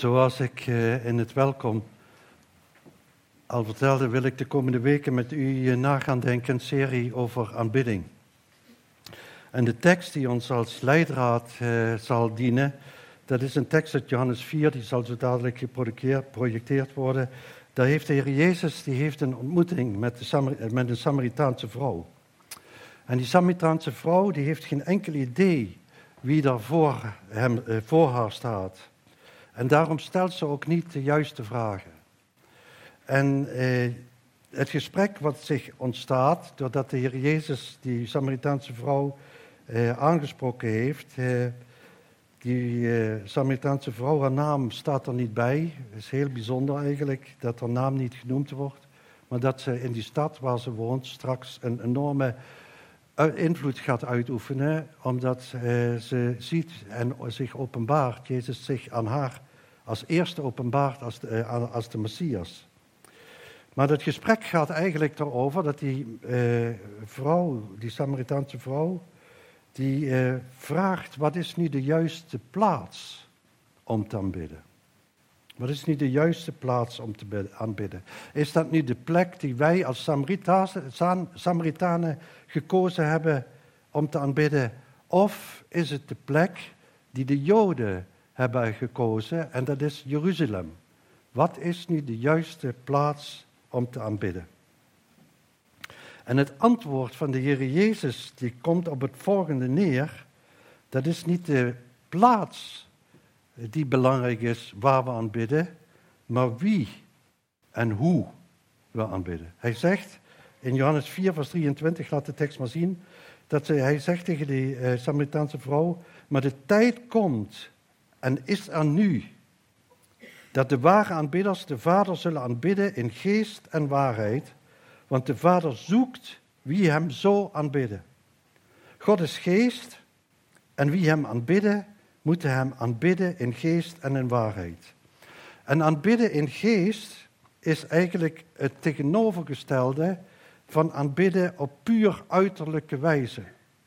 Zoals ik eh, in het welkom al vertelde, wil ik de komende weken met u na gaan denken een serie over aanbidding. En de tekst die ons als leidraad eh, zal dienen, dat is een tekst uit Johannes 4, die zal zo dadelijk geprojecteerd worden. Daar heeft de Heer Jezus die heeft een ontmoeting met, de met een Samaritaanse vrouw. En die Samaritaanse vrouw die heeft geen enkel idee wie daar voor, hem, eh, voor haar staat. En daarom stelt ze ook niet de juiste vragen. En eh, het gesprek wat zich ontstaat, doordat de Heer Jezus die Samaritaanse vrouw eh, aangesproken heeft, eh, die eh, Samaritaanse vrouw, haar naam staat er niet bij. Het is heel bijzonder eigenlijk dat haar naam niet genoemd wordt. Maar dat ze in die stad waar ze woont straks een enorme invloed gaat uitoefenen, omdat uh, ze ziet en zich openbaart, Jezus zich aan haar als eerste openbaart als de, uh, als de Messias. Maar dat gesprek gaat eigenlijk erover dat die uh, vrouw, die Samaritaanse vrouw, die vraagt, wat is nu de juiste plaats om te aanbidden? Wat is nu de juiste plaats om te aanbidden? Is dat nu de plek die wij als Samaritanen gekozen hebben om te aanbidden? Of is het de plek die de Joden hebben gekozen en dat is Jeruzalem? Wat is nu de juiste plaats om te aanbidden? En het antwoord van de Heer Jezus die komt op het volgende neer. Dat is niet de plaats die belangrijk is waar we aanbidden, maar wie en hoe we aanbidden. Hij zegt in Johannes 4, vers 23, laat de tekst maar zien, dat hij zegt tegen die uh, Samaritaanse vrouw, maar de tijd komt en is er nu dat de ware aanbidders de Vader zullen aanbidden in geest en waarheid, want de Vader zoekt wie hem zo aanbidden. God is geest en wie hem aanbidden, moeten hem aanbidden in geest en in waarheid. En aanbidden in geest is eigenlijk het tegenovergestelde van aanbidden op puur uiterlijke wijze.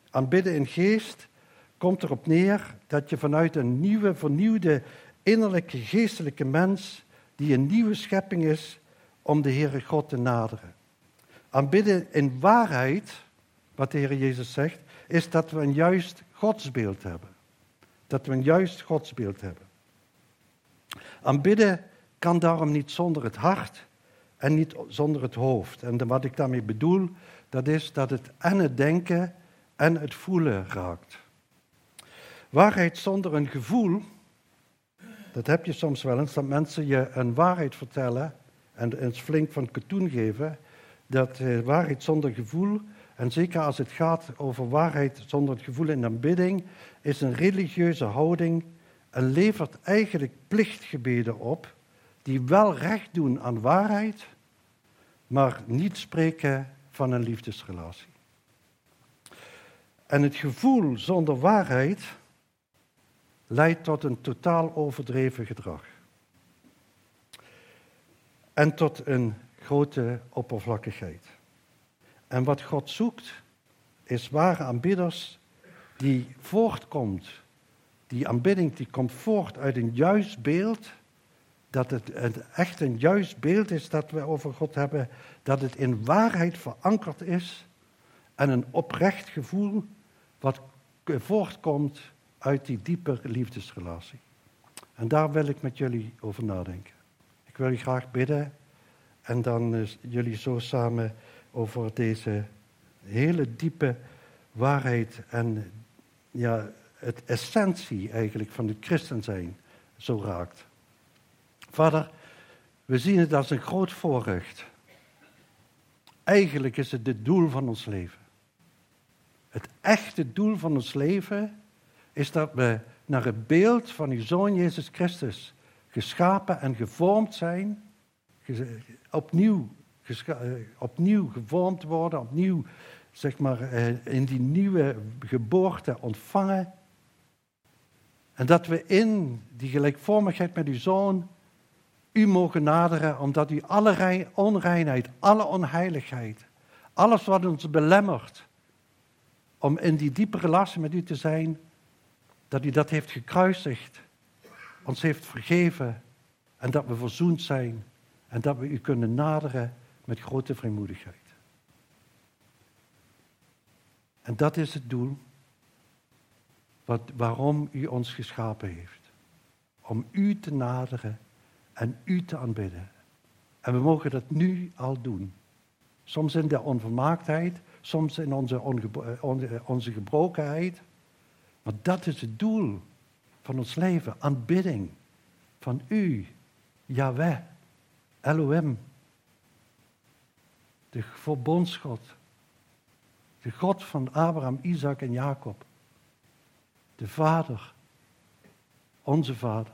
Aanbidden in geest komt erop neer dat je vanuit een nieuwe, vernieuwde innerlijke geestelijke mens, die een nieuwe schepping is, om de Heere God te naderen. Aanbidden in waarheid, wat de Heer Jezus zegt, is dat we een juist godsbeeld hebben. Dat we een juist godsbeeld hebben. Aanbidden kan daarom niet zonder het hart en niet zonder het hoofd. En wat ik daarmee bedoel, dat is dat het en het denken en het voelen raakt. Waarheid zonder een gevoel, dat heb je soms wel eens, dat mensen je een waarheid vertellen en eens flink van katoen geven. Dat eh, waarheid zonder gevoel, en zeker als het gaat over waarheid zonder het gevoel in aanbidding, is een religieuze houding en levert eigenlijk plichtgebeden op die wel recht doen aan waarheid, maar niet spreken van een liefdesrelatie. En het gevoel zonder waarheid leidt tot een totaal overdreven gedrag. En tot een grote oppervlakkigheid. En wat God zoekt, is ware aanbidders die voortkomt. Die aanbidding die komt voort uit een juist beeld. Dat het, echt een juist beeld is dat we over God hebben. Dat het in waarheid verankerd is. En een oprecht gevoel wat voortkomt uit die diepe liefdesrelatie. En daar wil ik met jullie over nadenken. Ik wil je graag bidden en dan jullie zo samen over deze hele diepe waarheid en ja, het essentie eigenlijk van het christen zijn zo raakt. Vader, we zien het als een groot voorrecht. Eigenlijk is het het doel van ons leven. Het echte doel van ons leven is dat we naar het beeld van uw Zoon Jezus Christus geschapen en gevormd zijn, opnieuw, eh, opnieuw gevormd worden, opnieuw zeg maar, eh, in die nieuwe geboorte ontvangen. En dat we in die gelijkvormigheid met uw zoon u mogen naderen, omdat u alle onreinheid, alle onheiligheid, alles wat ons belemmert om in die diepe relatie met u te zijn, dat u dat heeft gekruisigd ons heeft vergeven en dat we verzoend zijn en dat we u kunnen naderen met grote vrijmoedigheid. En dat is het doel wat, waarom u ons geschapen heeft. Om u te naderen en u te aanbidden. En we mogen dat nu al doen. Soms in de onvermaaktheid, soms in onze, eh, onze gebrokenheid. Maar dat is het doel van ons leven. Aanbidding van u, Yahweh, Elohim. De verbondsgod. De God van Abraham, Isaac en Jacob. De Vader. Onze Vader.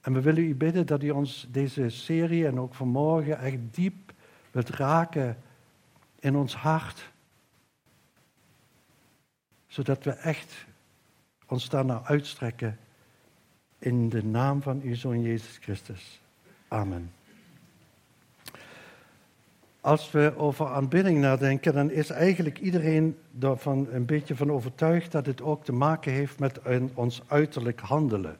En we willen u bidden dat u ons deze serie en ook vanmorgen echt diep wilt raken in ons hart. Zodat we echt ons daarna uitstrekken in de naam van uw Zoon Jezus Christus. Amen. Als we over aanbidding nadenken, dan is eigenlijk iedereen daarvan een beetje van overtuigd dat het ook te maken heeft met ons uiterlijk handelen.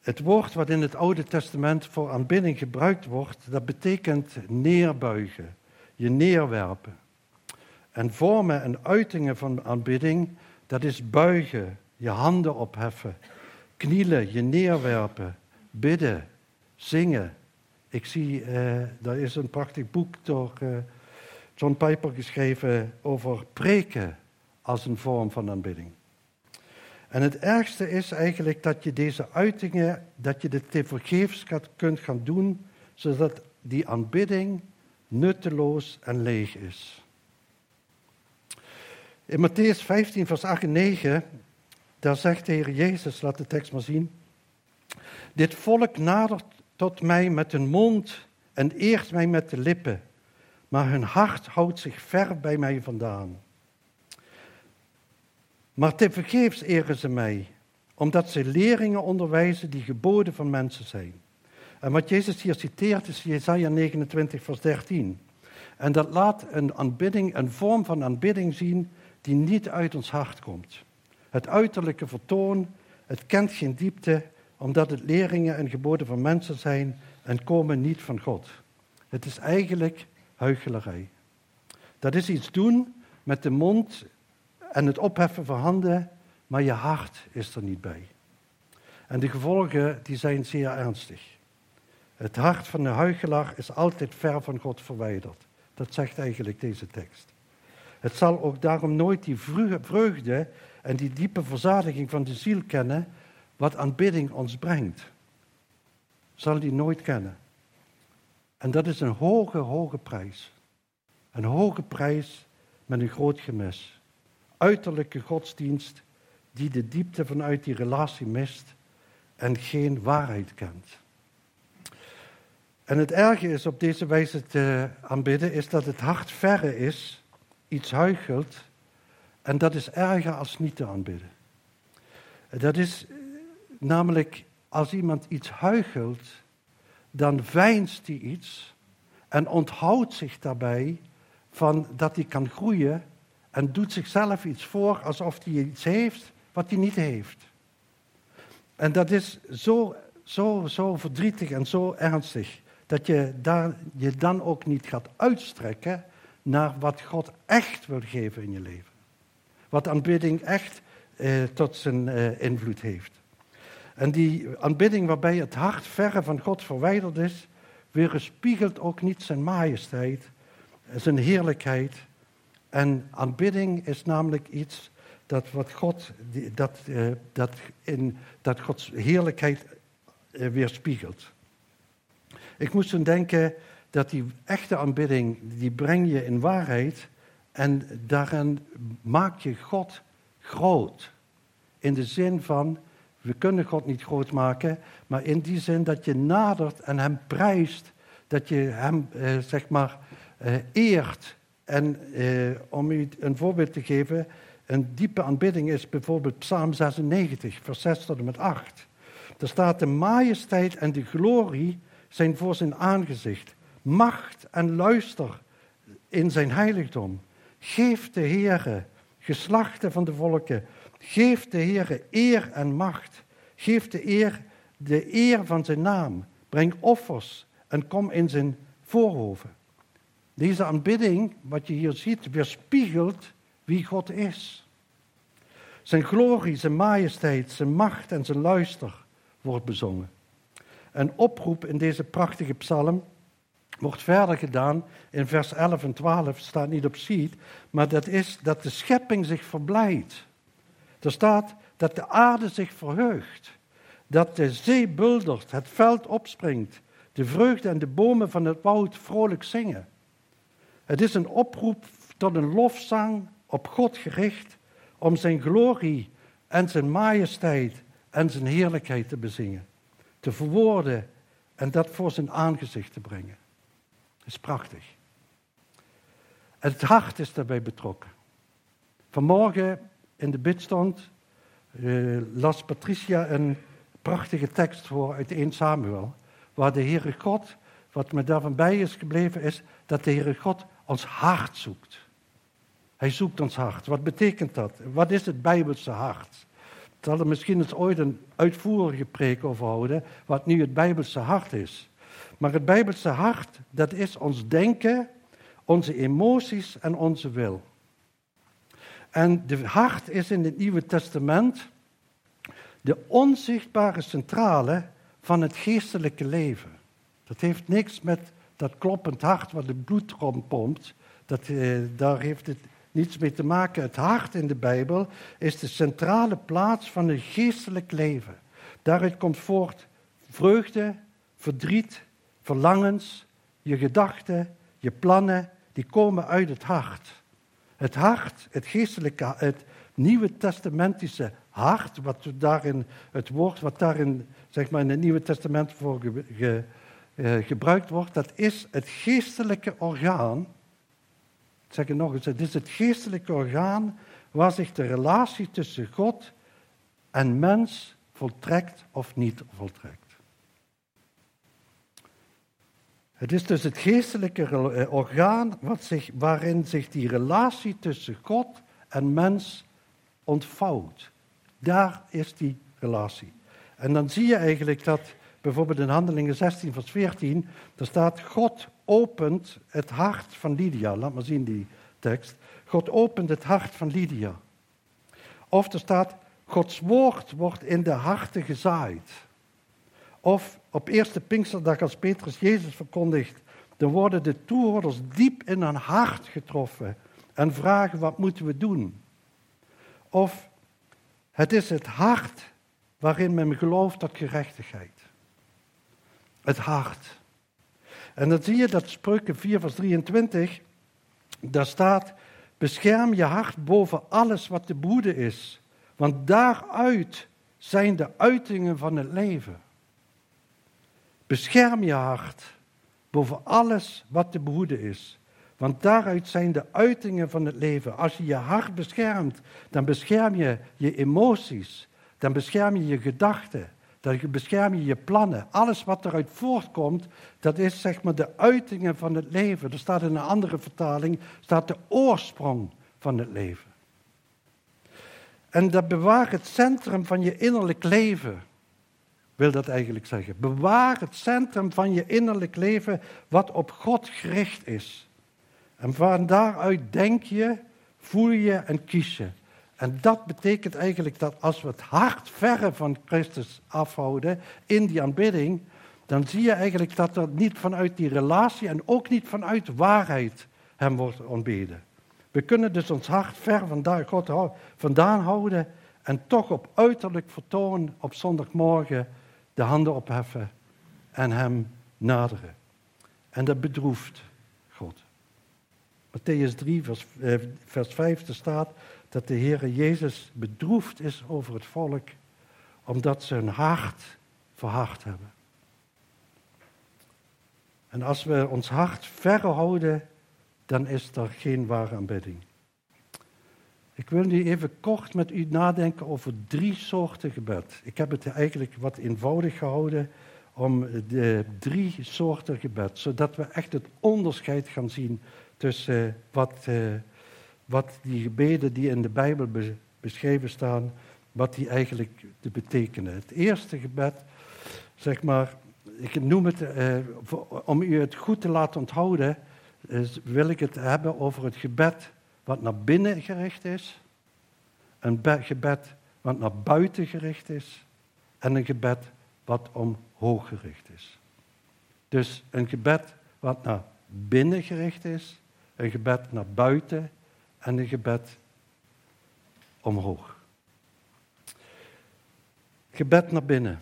Het woord wat in het Oude Testament voor aanbidding gebruikt wordt, dat betekent neerbuigen, je neerwerpen. En vormen en uitingen van aanbidding, dat is buigen, je handen opheffen, knielen, je neerwerpen, bidden, zingen. Ik zie, uh, er is een prachtig boek door uh, John Piper geschreven over preken als een vorm van aanbidding. En het ergste is eigenlijk dat je deze uitingen, dat je dit tevergeefs kunt gaan doen, zodat die aanbidding nutteloos en leeg is. In Matthäus 15, vers 8 en 9, daar zegt de Heer Jezus, laat de tekst maar zien. Dit volk nadert tot mij met hun mond en eert mij met de lippen, maar hun hart houdt zich ver bij mij vandaan. Maar tevergeefs eren ze mij, omdat ze leringen onderwijzen die geboden van mensen zijn. En wat Jezus hier citeert is Jesaja 29, vers 13. En dat laat een aanbidding, een vorm van aanbidding zien die niet uit ons hart komt. Het uiterlijke vertoon, het kent geen diepte, omdat het leringen en geboden van mensen zijn en komen niet van God. Het is eigenlijk huichelarij. Dat is iets doen met de mond en het opheffen van handen, maar je hart is er niet bij. En de gevolgen die zijn zeer ernstig. Het hart van de huichelaar is altijd ver van God verwijderd. Dat zegt eigenlijk deze tekst. Het zal ook daarom nooit die vreugde en die diepe verzadiging van de ziel kennen, wat aanbidding ons brengt. Zal die nooit kennen. En dat is een hoge, hoge prijs. Een hoge prijs met een groot gemis uiterlijke godsdienst die de diepte vanuit die relatie mist en geen waarheid kent. En het erge is op deze wijze te aanbidden, is dat het hart verre is, iets huichelt, en dat is erger als niet te aanbidden. Dat is namelijk als iemand iets huichelt, dan veinst hij iets en onthoudt zich daarbij van dat hij kan groeien en doet zichzelf iets voor alsof hij iets heeft wat hij niet heeft. En dat is zo, zo, zo verdrietig en zo ernstig dat je daar, je dan ook niet gaat uitstrekken naar wat God echt wil geven in je leven. Wat aanbidding echt eh, tot zijn eh, invloed heeft. En die aanbidding waarbij het hart verre van God verwijderd is, weerspiegelt ook niet zijn majesteit, zijn heerlijkheid en aanbidding is namelijk iets dat, wat God, dat, uh, dat, in, dat Gods heerlijkheid uh, weerspiegelt. Ik moest toen denken dat die echte aanbidding, die breng je in waarheid en daarin maak je God groot. In de zin van, we kunnen God niet groot maken, maar in die zin dat je nadert en Hem prijst, dat je Hem, uh, zeg maar, eert en eh, om u een voorbeeld te geven, een diepe aanbidding is bijvoorbeeld Psalm 96, vers 6 tot en met 8. Daar staat de majesteit en de glorie zijn voor zijn aangezicht. Macht en luister in zijn heiligdom. Geef de Heere, geslachten van de volken, Geef de Heere eer en macht. Geef de eer, de eer van zijn naam. Breng offers en kom in zijn voorhoven. Deze aanbidding, wat je hier ziet, weerspiegelt wie God is. Zijn glorie, zijn majesteit, zijn macht en zijn luister wordt bezongen. Een oproep in deze prachtige psalm wordt verder gedaan in vers 11 en 12, staat niet op sheet, maar dat is dat de schepping zich verblijdt. Er staat dat de aarde zich verheugt, dat de zee buldert, het veld opspringt, de vreugde en de bomen van het woud vrolijk zingen. Het is een oproep tot een lofzang op God gericht om zijn glorie en zijn majesteit en zijn heerlijkheid te bezingen, te verwoorden en dat voor zijn aangezicht te brengen. Dat is prachtig. Het hart is daarbij betrokken. Vanmorgen in de bidstond uh, las Patricia een prachtige tekst voor uit 1 Samuel, waar de Heere God, wat me daarvan bij is gebleven, is dat de Heere God ons hart zoekt. Hij zoekt ons hart. Wat betekent dat? Wat is het Bijbelse hart? Ik zal er misschien eens ooit een uitvoerige preek over houden, wat nu het Bijbelse hart is. Maar het Bijbelse hart, dat is ons denken, onze emoties en onze wil. En de hart is in het Nieuwe Testament de onzichtbare centrale van het geestelijke leven. Dat heeft niks met dat kloppend hart waar de bloed rondpompt. Dat, eh, daar heeft het niets mee te maken. Het hart in de Bijbel is de centrale plaats van het geestelijk leven. Daaruit komt voort vreugde, verdriet, verlangens, je gedachten, je plannen, die komen uit het hart. Het hart, het geestelijke, het Nieuwe Testamentische hart, wat daarin, het woord wat daarin, zeg maar, in het Nieuwe Testament voor eh, gebruikt wordt, dat is het geestelijke orgaan. Ik zeg het nog eens, het is het geestelijke orgaan waar zich de relatie tussen God en mens voltrekt of niet voltrekt. Het is dus het geestelijke eh, orgaan wat zich, waarin zich die relatie tussen God en mens ontvouwt. Daar is die relatie. En dan zie je eigenlijk dat bijvoorbeeld in Handelingen 16, vers 14, daar staat: God opent het hart van Lydia. Laat maar zien die tekst. God opent het hart van Lydia. Of er staat: Gods woord wordt in de harten gezaaid. Of op eerste Pinksterdag, als Petrus Jezus verkondigt, dan worden de toehoorders diep in hun hart getroffen en vragen: wat moeten we doen? Of het is het hart waarin men gelooft tot gerechtigheid. Het hart. En dan zie je dat Spreuken 4, vers 23, daar staat: Bescherm je hart boven alles wat te behoeden is, want daaruit zijn de uitingen van het leven. Bescherm je hart boven alles wat te behoeden is. Want daaruit zijn de uitingen van het leven. Als je je hart beschermt, dan bescherm je je emoties. Dan bescherm je je gedachten. Dan bescherm je je plannen. Alles wat eruit voortkomt, dat is zeg maar de uitingen van het leven. Er staat in een andere vertaling, staat de oorsprong van het leven. En dat bewaart het centrum van je innerlijk leven wil dat eigenlijk zeggen. Bewaar het centrum van je innerlijk leven wat op God gericht is. En van daaruit denk je, voel je en kies je. En dat betekent eigenlijk dat als we het hart verre van Christus afhouden in die aanbidding, dan zie je eigenlijk dat er niet vanuit die relatie en ook niet vanuit waarheid hem wordt ontbeden. We kunnen dus ons hart ver van God vandaan houden en toch op uiterlijk vertoon op zondagmorgen de handen opheffen en hem naderen. En dat bedroeft God. Matthäus 3, vers, eh, vers 5, er staat dat de Heer Jezus bedroefd is over het volk, omdat ze hun hart verhard hebben. En als we ons hart verre houden, dan is er geen ware aanbidding. Ik wil nu even kort met u nadenken over drie soorten gebed. Ik heb het eigenlijk wat eenvoudig gehouden om de drie soorten gebed, zodat we echt het onderscheid gaan zien tussen wat, uh, wat die gebeden die in de Bijbel beschreven staan wat die eigenlijk te betekenen. Het eerste gebed, zeg maar, ik noem het, eh, om u het goed te laten onthouden, wil ik het hebben over het gebed wat naar binnen gericht is, een gebed wat naar buiten gericht is en een gebed wat omhoog gericht is. Dus een gebed wat naar binnen gericht is, een gebed naar buiten en een gebed omhoog. Gebed naar binnen.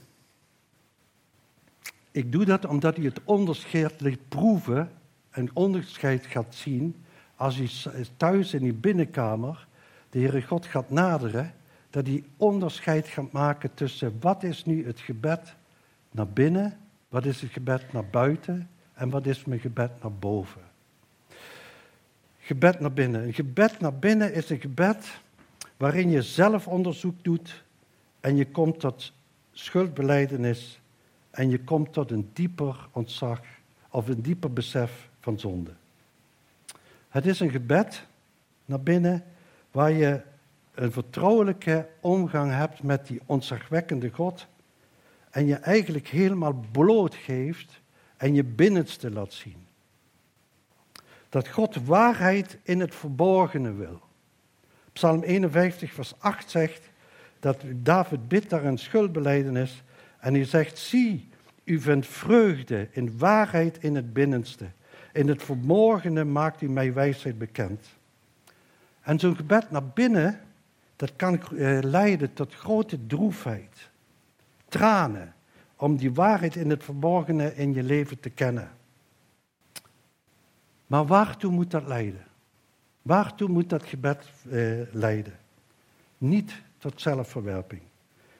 Ik doe dat omdat u het onderscheid liet proeven en onderscheid gaat zien als u thuis in die binnenkamer de Heere God gaat naderen, dat hij onderscheid gaat maken tussen wat is nu het gebed naar binnen, wat is het gebed naar buiten en wat is mijn gebed naar boven. Gebed naar binnen. Een gebed naar binnen is een gebed waarin je zelf onderzoek doet en je komt tot schuldbeleidenis en je komt tot een dieper ontzag of een dieper besef van zonde. Het is een gebed naar binnen waar je een vertrouwelijke omgang hebt met die ontzagwekkende God en je eigenlijk helemaal bloot geeft en je binnenste laat zien. Dat God waarheid in het verborgene wil. Psalm 51, vers 8 zegt dat David bidt daar een schuldbeleidenis en hij zegt, zie, u vindt vreugde in waarheid in het binnenste. In het verborgene maakt u mij wijsheid bekend. En zo'n gebed naar binnen, dat kan eh, leiden tot grote droefheid, tranen, om die waarheid in het verborgene in je leven te kennen. Maar waartoe moet dat leiden? Waartoe moet dat gebed eh, leiden? Niet tot zelfverwerping.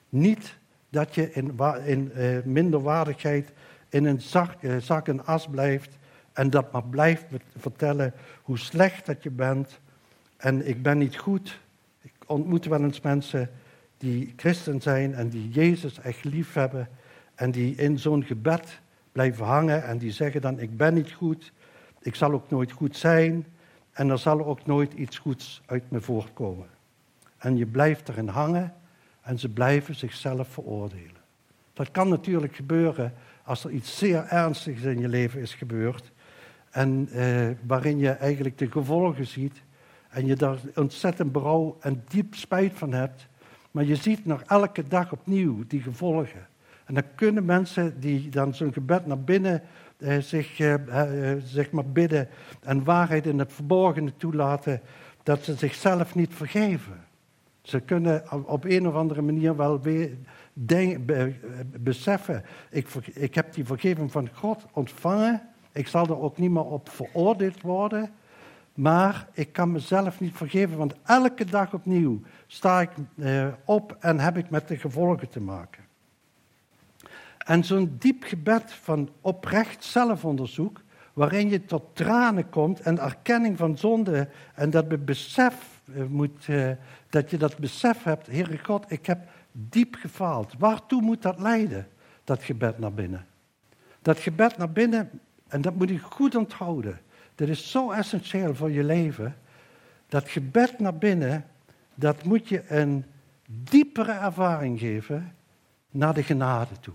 Niet dat je in, in eh, minderwaardigheid in een zak, eh, zak en as blijft en dat maar blijft vertellen hoe slecht dat je bent en ik ben niet goed. Ik ontmoet wel eens mensen die christen zijn en die Jezus echt lief hebben en die in zo'n gebed blijven hangen en die zeggen dan ik ben niet goed, ik zal ook nooit goed zijn en er zal ook nooit iets goeds uit me voortkomen. En je blijft erin hangen en ze blijven zichzelf veroordelen. Dat kan natuurlijk gebeuren als er iets zeer ernstigs in je leven is gebeurd en eh, waarin je eigenlijk de gevolgen ziet en je daar ontzettend berouw en diep spijt van hebt. Maar je ziet nog elke dag opnieuw die gevolgen. En dan kunnen mensen die dan zo'n gebed naar binnen eh, zich eh, eh, zeg maar bidden en waarheid in het verborgene toelaten, dat ze zichzelf niet vergeven. Ze kunnen op een of andere manier wel weer beseffen, ik, ik heb die vergeving van God ontvangen, ik zal er ook niet meer op veroordeeld worden, maar ik kan mezelf niet vergeven, want elke dag opnieuw sta ik eh, op en heb ik met de gevolgen te maken. En zo'n diep gebed van oprecht zelfonderzoek, waarin je tot tranen komt en erkenning van zonde en dat, besef eh, moet, eh, dat je dat besef hebt, Heere God, ik heb diep gefaald. Waartoe moet dat leiden, dat gebed naar binnen? Dat gebed naar binnen, en dat moet je goed onthouden, dat is zo essentieel voor je leven. Dat gebed naar binnen, dat moet je een diepere ervaring geven naar de genade toe.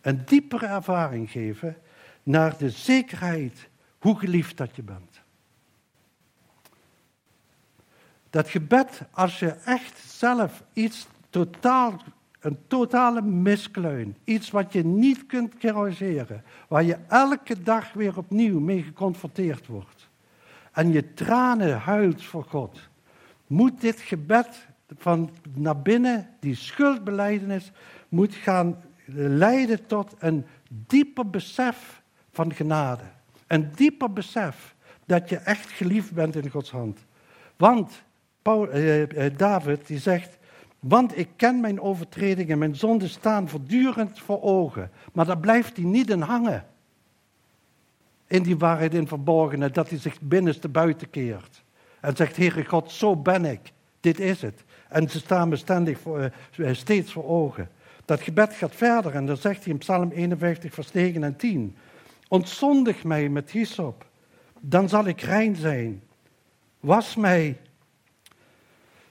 Een diepere ervaring geven naar de zekerheid hoe geliefd dat je bent. Dat gebed, als je echt zelf iets totaal een totale miskleun. Iets wat je niet kunt corrigeren. Waar je elke dag weer opnieuw mee geconfronteerd wordt. En je tranen huilt voor God. Moet dit gebed van naar binnen, die schuldbeleidenis, moet gaan leiden tot een dieper besef van genade. Een dieper besef dat je echt geliefd bent in Gods hand. Want eh, eh David die zegt, want ik ken mijn overtredingen, mijn zonden staan voortdurend voor ogen. Maar daar blijft hij niet in hangen. In die waarheid in verborgene, dat hij zich binnenste buiten keert. En zegt, Heere God, zo ben ik. Dit is het. En ze staan me ständig voor, eh, steeds voor ogen. Dat gebed gaat verder en dan zegt hij in Psalm 51, vers 9 en 10. Ontzondig mij met hyssop, dan zal ik rein zijn. Was mij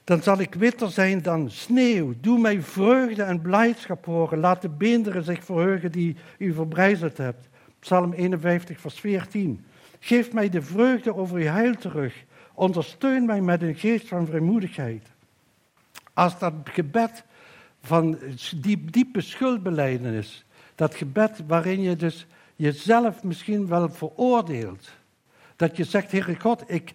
Dan zal ik witter zijn dan sneeuw. Doe mij vreugde en blijdschap horen. Laat de beenderen zich verheugen die u verbrijzeld hebt. Psalm 51, vers 14. Geef mij de vreugde over uw heil terug. Ondersteun mij met een geest van vrijmoedigheid. Als dat gebed van die diepe schuldbeleidenis, dat gebed waarin je dus jezelf misschien wel veroordeelt. Dat je zegt, Heere God, ik, ik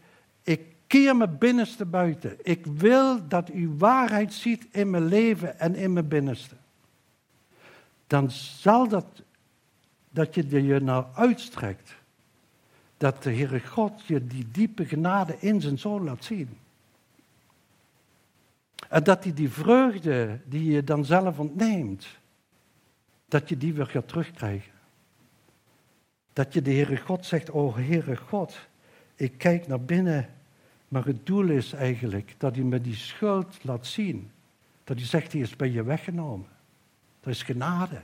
keer mijn binnenste buiten. Ik wil dat u waarheid ziet in mijn leven en in mijn binnenste. Dan zal dat, dat je je nou uitstrekt. Dat de Heere God je die diepe genade in zijn zoon laat zien. En dat hij die vreugde die je dan zelf ontneemt, dat je die weer gaat terugkrijgen. Dat je de Heere God zegt, o Heere God, ik kijk naar binnen, maar het doel is eigenlijk dat hij me die schuld laat zien. Dat hij zegt, die is bij je weggenomen. Dat is genade.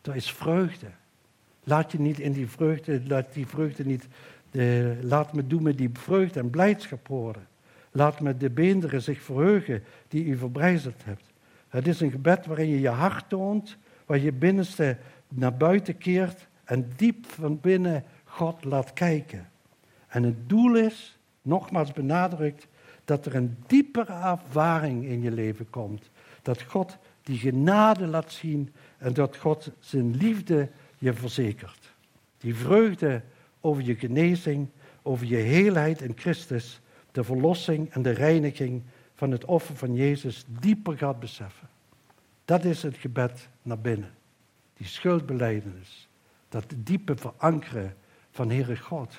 Dat is vreugde. Laat je niet in die vreugde, laat die vreugde niet, de, laat me doen met die vreugde en blijdschap horen. Laat me de beenderen zich verheugen die u verbrijzeld hebt. Het is een gebed waarin je je hart toont, waar je binnenste naar buiten keert en diep van binnen God laat kijken. En het doel is, nogmaals benadrukt, dat er een diepere ervaring in je leven komt. Dat God die genade laat zien en dat God zijn liefde je verzekert. Die vreugde over je genezing, over je heelheid in Christus, de verlossing en de reiniging van het offer van Jezus dieper gaat beseffen. Dat is het gebed naar binnen. Die schuldbeleidenis. Dat diepe verankeren van Heere God.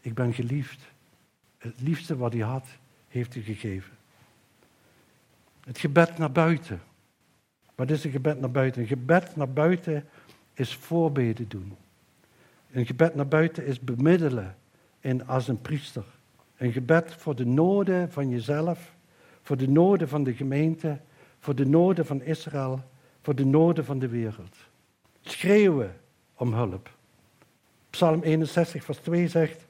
Ik ben geliefd. Het liefste wat hij had, heeft hij gegeven. Het gebed naar buiten. Wat is een gebed naar buiten? Een gebed naar buiten is voorbeden doen. Een gebed naar buiten is bemiddelen in, als een priester. Een gebed voor de noden van jezelf, voor de noden van de gemeente, voor de noden van Israël, voor de noden van de wereld. Schreeuwen om hulp. Psalm 61, vers 2 zegt,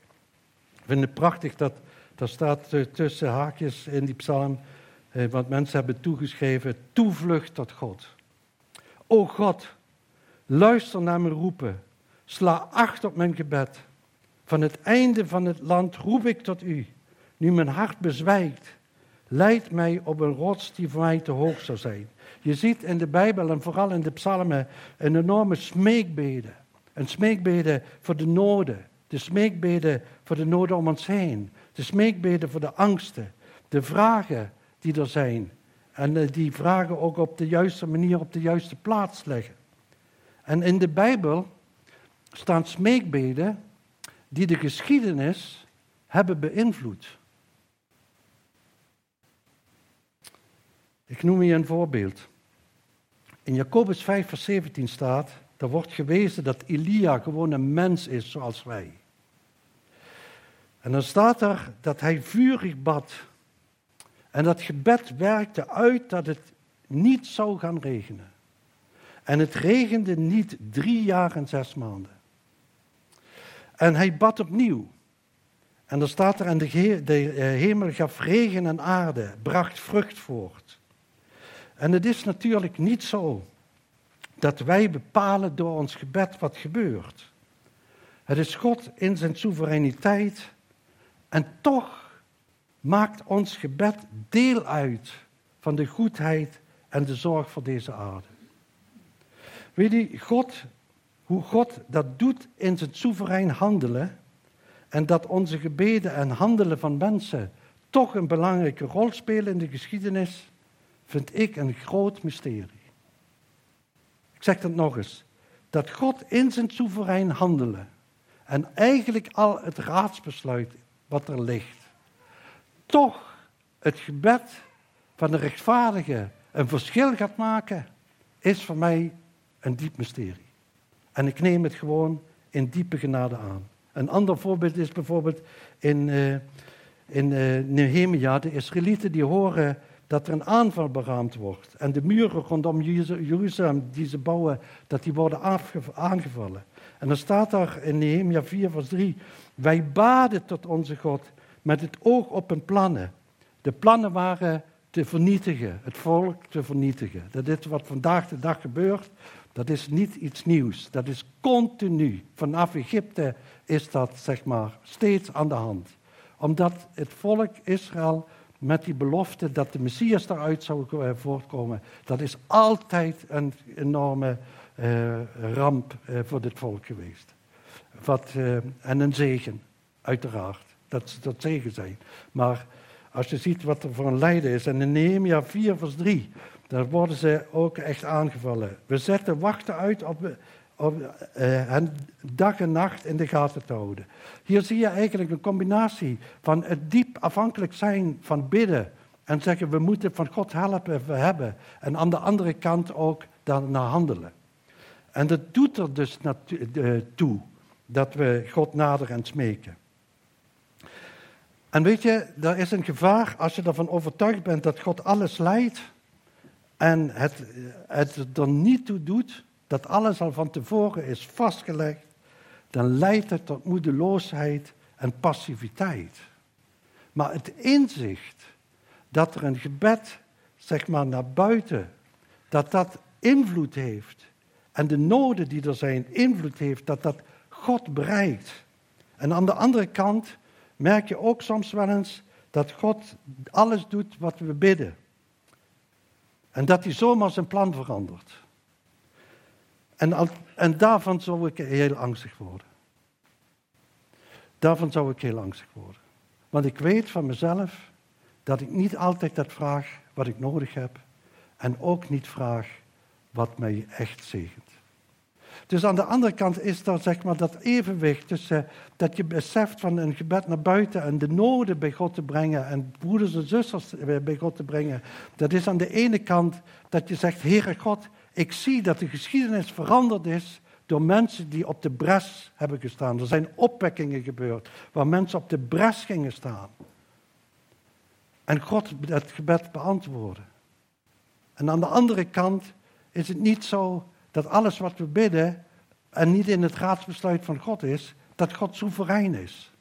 ik vind het prachtig dat, dat staat tussen haakjes in die psalm, eh, wat mensen hebben toegeschreven, toevlucht tot God. O God, luister naar mijn roepen, sla acht op mijn gebed. Van het einde van het land roep ik tot u. Nu mijn hart bezwijkt, leid mij op een rots die voor mij te hoog zou zijn. Je ziet in de Bijbel en vooral in de psalmen een enorme smeekbeden. Een smeekbeden voor de noden. De smeekbeden voor de noden om ons heen. De smeekbeden voor de angsten. De vragen die er zijn. En eh, die vragen ook op de juiste manier op de juiste plaats leggen. En in de Bijbel staan smeekbeden die de geschiedenis hebben beïnvloed. Ik noem je een voorbeeld. In Jacobus 5, vers 17 staat, er wordt gewezen dat Elia gewoon een mens is zoals wij. En dan staat er dat hij vurig bad. En dat gebed werkte uit dat het niet zou gaan regenen. En het regende niet drie jaar en zes maanden. En hij bad opnieuw. En dan staat er, en de, de eh, hemel gaf regen en aarde, bracht vrucht voort. En het is natuurlijk niet zo dat wij bepalen door ons gebed wat gebeurt. Het is God in zijn soevereiniteit en toch maakt ons gebed deel uit van de goedheid en de zorg voor deze aarde. Weet je, God hoe God dat doet in zijn soeverein handelen. En dat onze gebeden en handelen van mensen toch een belangrijke rol spelen in de geschiedenis, vind ik een groot mysterie. Ik zeg dat nog eens. Dat God in zijn soeverein handelen en eigenlijk al het raadsbesluit wat er ligt, toch het gebed van de rechtvaardige een verschil gaat maken, is voor mij een diep mysterie. En ik neem het gewoon in diepe genade aan. Een ander voorbeeld is bijvoorbeeld in, uh, in uh, Nehemia. De Israëlieten die horen dat er een aanval beraamd wordt. En de muren rondom Jeruzalem die ze bouwen, dat die worden aangevallen. En dan staat daar in Nehemia 4 vers 3. Wij baden tot onze God met het oog op een plannen. De plannen waren te vernietigen, het volk te vernietigen. Dat is wat vandaag de dag gebeurt. Dat is niet iets nieuws. Dat is continu. Vanaf Egypte is dat zeg maar steeds aan de hand. Omdat het volk Israël met die belofte dat de Messias eruit zou eh, voortkomen, dat is altijd een enorme uh, ramp uh, voor dit volk geweest. Wat, uh, en een zegen, uiteraard. Dat, dat zegen zijn. Maar als je ziet wat er voor een lijden is, en in Nehemia 4 vers 3, daar worden ze ook echt aangevallen. We zetten wachten uit op, op hen dag en nacht in de gaten te houden. Hier zie je eigenlijk een combinatie van het diep afhankelijk zijn van bidden en zeggen we moeten van God helpen we hebben. En aan de andere kant ook daarna handelen. En dat doet er dus toe dat we God nader en smeken. En weet je, er is een gevaar als je ervan overtuigd bent dat God alles leidt en het, het er niet toe doet, dat alles al van tevoren is vastgelegd, dan leidt het tot moedeloosheid en passiviteit. Maar het inzicht dat er een gebed, zeg maar, naar buiten, dat dat invloed heeft en de noden die er zijn invloed heeft, dat dat God bereikt. En aan de andere kant merk je ook soms wel eens dat God alles doet wat we bidden. En dat hij zomaar zijn plan verandert. En, en daarvan zou ik heel angstig worden. Daarvan zou ik heel angstig worden. Want ik weet van mezelf dat ik niet altijd dat vraag wat ik nodig heb. En ook niet vraag wat mij echt zegent. Dus aan de andere kant is er zeg maar dat evenwicht tussen dat je beseft van een gebed naar buiten en de noden bij God te brengen en broeders en zusters bij God te brengen. Dat is aan de ene kant dat je zegt, Heere God, ik zie dat de geschiedenis veranderd is door mensen die op de bres hebben gestaan. Er zijn opwekkingen gebeurd waar mensen op de bres gingen staan. En God het gebed beantwoordde. En aan de andere kant is het niet zo dat alles wat we bidden en niet in het raadsbesluit van God is, dat God soeverein is.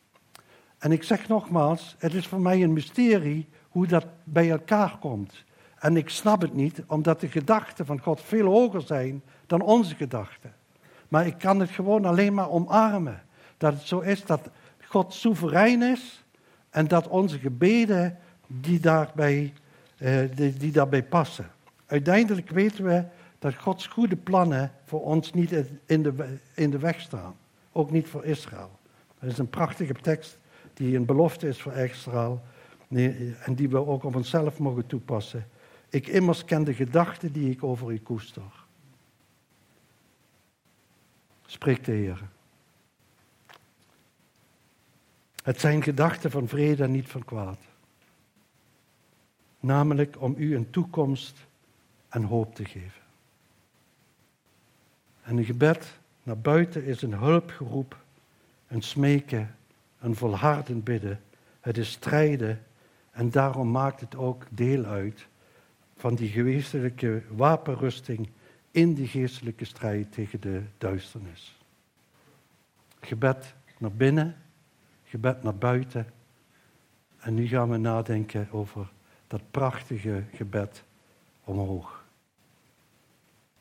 En ik zeg nogmaals, het is voor mij een mysterie hoe dat bij elkaar komt. En ik snap het niet, omdat de gedachten van God veel hoger zijn dan onze gedachten. Maar ik kan het gewoon alleen maar omarmen. Dat het zo is dat God soeverein is en dat onze gebeden die daarbij, eh, die, daarbij passen. Uiteindelijk weten we dat Gods goede plannen voor ons niet in de, in de weg staan. Ook niet voor Israël. Dat is een prachtige tekst die een belofte is voor Israël en die we ook op onszelf mogen toepassen. Ik immers ken de gedachten die ik over u koester. Spreekt de Heer. Het zijn gedachten van vrede en niet van kwaad. Namelijk om u een toekomst en hoop te geven. En een gebed naar buiten is een hulpgeroep, een smeken, een volhardend bidden. Het is strijden en daarom maakt het ook deel uit van die geestelijke wapenrusting in die geestelijke strijd tegen de duisternis. Gebed naar binnen, gebed naar buiten. En nu gaan we nadenken over dat prachtige gebed omhoog.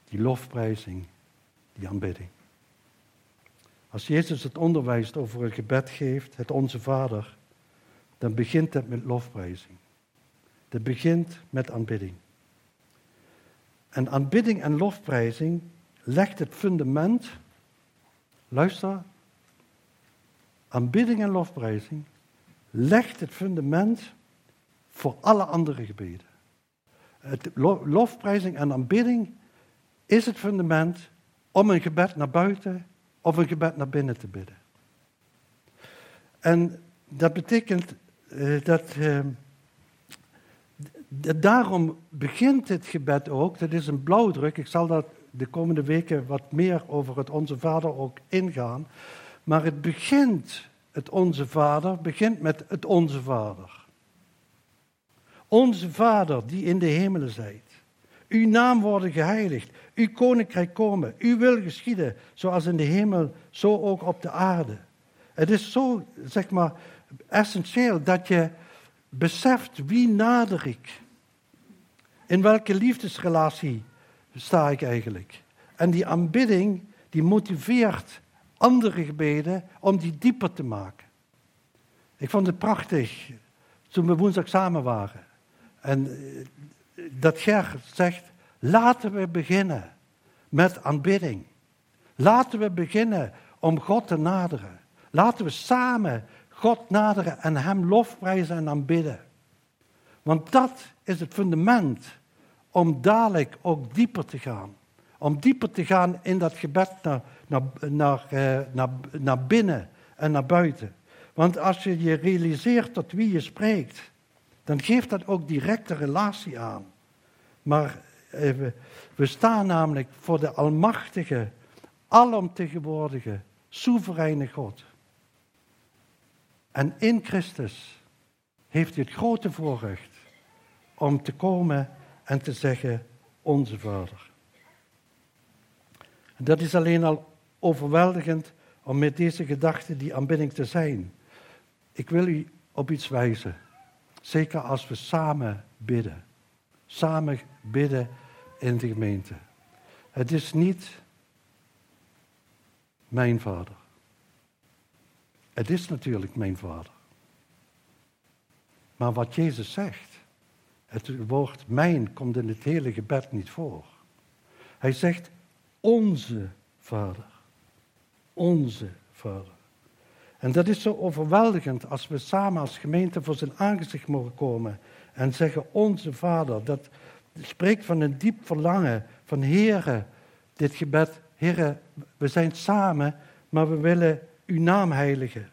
Die lofprijzing die aanbidding. Als Jezus het onderwijs over een gebed geeft, het Onze Vader, dan begint het met lofprijzing. Het begint met aanbidding. En aanbidding en lofprijzing legt het fundament. Luister. Aanbidding en lofprijzing legt het fundament voor alle andere gebeden. Het lofprijzing en aanbidding is het fundament om een gebed naar buiten of een gebed naar binnen te bidden. En dat betekent uh, dat. Uh, daarom begint het gebed ook, dat is een blauwdruk. Ik zal dat de komende weken wat meer over het Onze Vader ook ingaan. Maar het begint, het Onze Vader, begint met het Onze Vader. Onze Vader die in de hemelen zijt. Uw naam worden geheiligd. Uw koninkrijk komen. Uw wil geschieden. Zoals in de hemel, zo ook op de aarde. Het is zo, zeg maar, essentieel dat je beseft wie nader ik. In welke liefdesrelatie sta ik eigenlijk? En die aanbidding, die motiveert andere gebeden om die dieper te maken. Ik vond het prachtig toen we woensdag samen waren. En eh, dat Ger zegt, laten we beginnen met aanbidding. Laten we beginnen om God te naderen. Laten we samen God naderen en Hem lofprijzen en aanbidden. Want dat is het fundament om dadelijk ook dieper te gaan. Om dieper te gaan in dat gebed naar, naar, naar, eh, naar, naar binnen en naar buiten. Want als je je realiseert tot wie je spreekt, dan geeft dat ook directe relatie aan. Maar we staan namelijk voor de almachtige, alomtegenwoordige, soevereine God. En in Christus heeft hij het grote voorrecht om te komen en te zeggen, onze Vader. Dat is alleen al overweldigend om met deze gedachte die aanbidding te zijn. Ik wil u op iets wijzen. Zeker als we samen bidden. Samen bidden in de gemeente. Het is niet mijn vader. Het is natuurlijk mijn vader. Maar wat Jezus zegt, het woord mijn komt in het hele gebed niet voor. Hij zegt onze vader. Onze vader. En dat is zo overweldigend als we samen als gemeente voor zijn aangezicht mogen komen en zeggen onze vader. Dat spreekt van een diep verlangen van Heere, dit gebed. Heere, we zijn samen, maar we willen uw naam heiligen.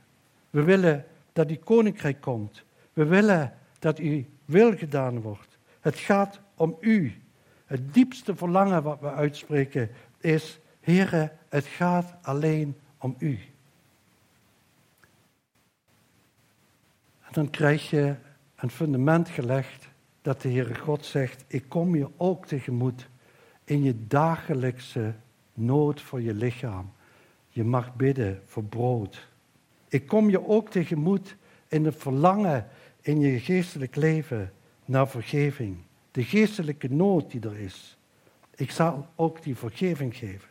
We willen dat uw koninkrijk komt. We willen dat uw wil gedaan wordt. Het gaat om u. Het diepste verlangen wat we uitspreken is, Heere, het gaat alleen om u. En dan krijg je een fundament gelegd dat de Heere God zegt, ik kom je ook tegemoet in je dagelijkse nood voor je lichaam. Je mag bidden voor brood. Ik kom je ook tegemoet in het verlangen in je geestelijk leven naar vergeving. De geestelijke nood die er is. Ik zal ook die vergeving geven.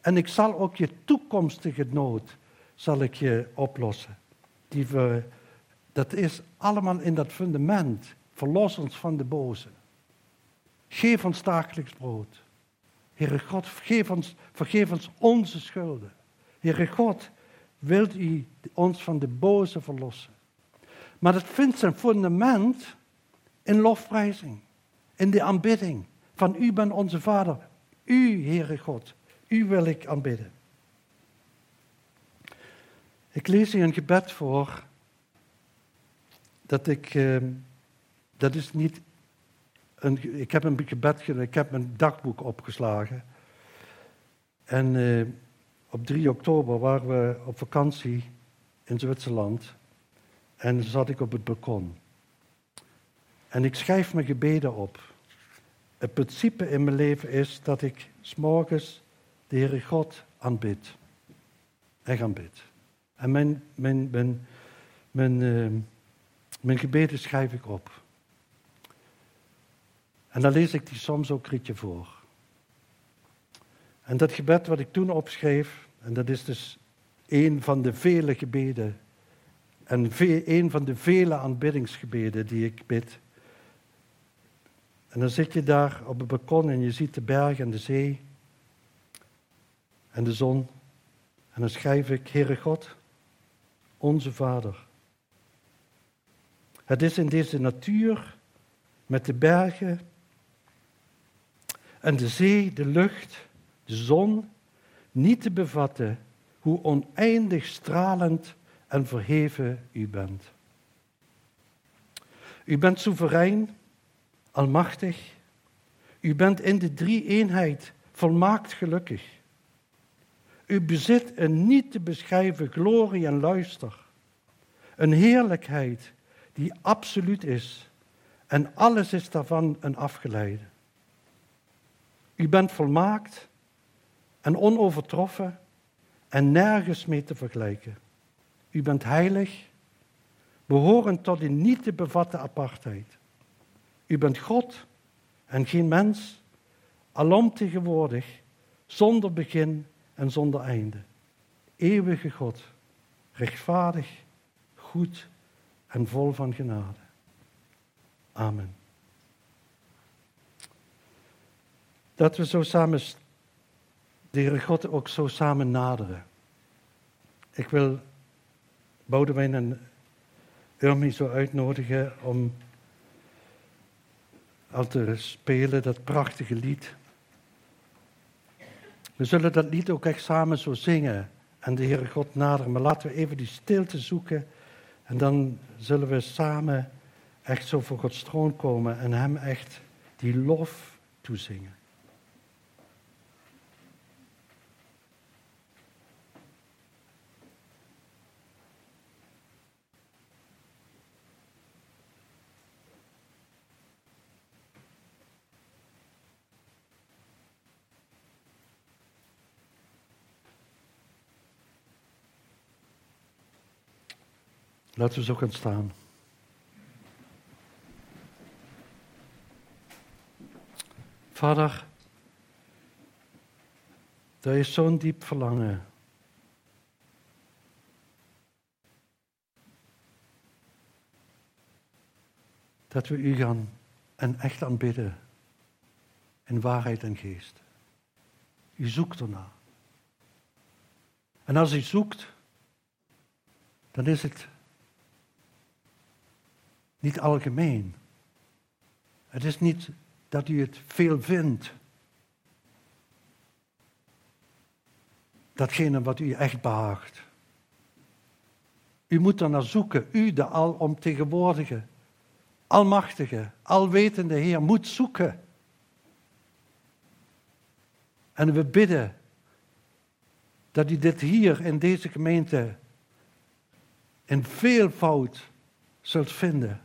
En ik zal ook je toekomstige nood zal ik je oplossen. Die dat is allemaal in dat fundament. Verlos ons van de boze. Geef ons dagelijks brood. Heere God, vergeef ons, vergeef ons onze schulden. Heere God, wilt u ons van de boze verlossen? Maar dat vindt zijn fundament in lofprijzing, in de aanbidding van U bent onze Vader, U, Heere God, U wil ik aanbidden. Ik lees hier een gebed voor, dat ik, eh, dat is niet, een, ik heb een gebed, ik heb mijn dagboek opgeslagen. En eh, op 3 oktober waren we op vakantie in Zwitserland. En zat ik op het balkon. En ik schrijf mijn gebeden op. Het principe in mijn leven is dat ik s'morgens de Heere God aanbid. Echt aanbid. En mijn, mijn, mijn, mijn, uh, mijn gebeden schrijf ik op. En dan lees ik die soms ook rietje voor. En dat gebed wat ik toen opschreef, en dat is dus een van de vele gebeden en een van de vele aanbiddingsgebeden die ik bid. En dan zit je daar op het balkon en je ziet de berg en de zee en de zon. En dan schrijf ik, Heere God, onze Vader. Het is in deze natuur met de bergen en de zee, de lucht, de zon, niet te bevatten hoe oneindig stralend en verheven u bent. U bent soeverein, almachtig. U bent in de drie-eenheid volmaakt gelukkig. U bezit een niet te beschrijven glorie en luister. Een heerlijkheid die absoluut is en alles is daarvan een afgeleide. U bent volmaakt en onovertroffen en nergens mee te vergelijken. U bent heilig, behorend tot een niet te bevatten apartheid. U bent God en geen mens, alom tegenwoordig, zonder begin en zonder einde. Eeuwige God, rechtvaardig, goed en vol van genade. Amen. Dat we zo samen, de Heere God ook zo samen naderen. Ik wil Boudewijn en Urmi zo uitnodigen om al te spelen, dat prachtige lied. We zullen dat lied ook echt samen zo zingen en de Heere God naderen. Maar laten we even die stilte zoeken en dan zullen we samen echt zo voor Gods troon komen en Hem echt die lof toezingen. Laten we zo gaan staan. Vader, er is zo'n diep verlangen. Dat we u gaan en echt aanbidden. In waarheid en geest. U zoekt ernaar. En als u zoekt, dan is het niet algemeen. Het is niet dat u het veel vindt. Datgene wat u echt behaagt. U moet er naar zoeken. U, de alomtegenwoordige, almachtige, alwetende Heer, moet zoeken. En we bidden dat u dit hier in deze gemeente in veelvoud zult vinden.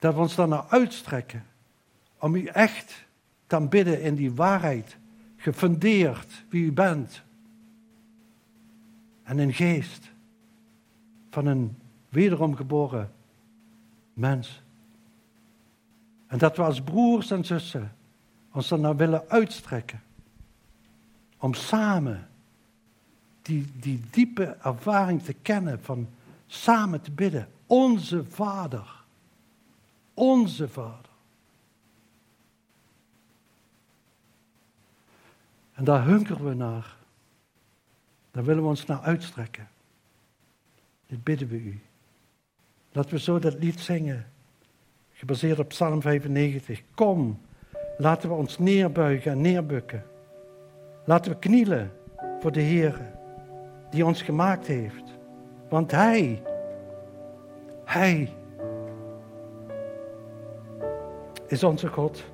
Dat we ons dan naar uitstrekken om u echt te aanbidden in die waarheid, gefundeerd wie u bent. En in geest van een wederom geboren mens. En dat we als broers en zussen ons dan naar willen uitstrekken. Om samen die, die diepe ervaring te kennen van samen te bidden. Onze Vader. Onze Vader. En daar hunkeren we naar. Daar willen we ons naar uitstrekken. Dit bidden we u. Laten we zo dat lied zingen. Gebaseerd op Psalm 95. Kom, laten we ons neerbuigen en neerbukken. Laten we knielen voor de Heer die ons gemaakt heeft. Want Hij, Hij is onze God.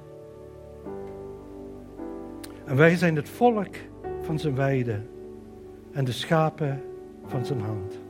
En wij zijn het volk van zijn weide en de schapen van zijn hand.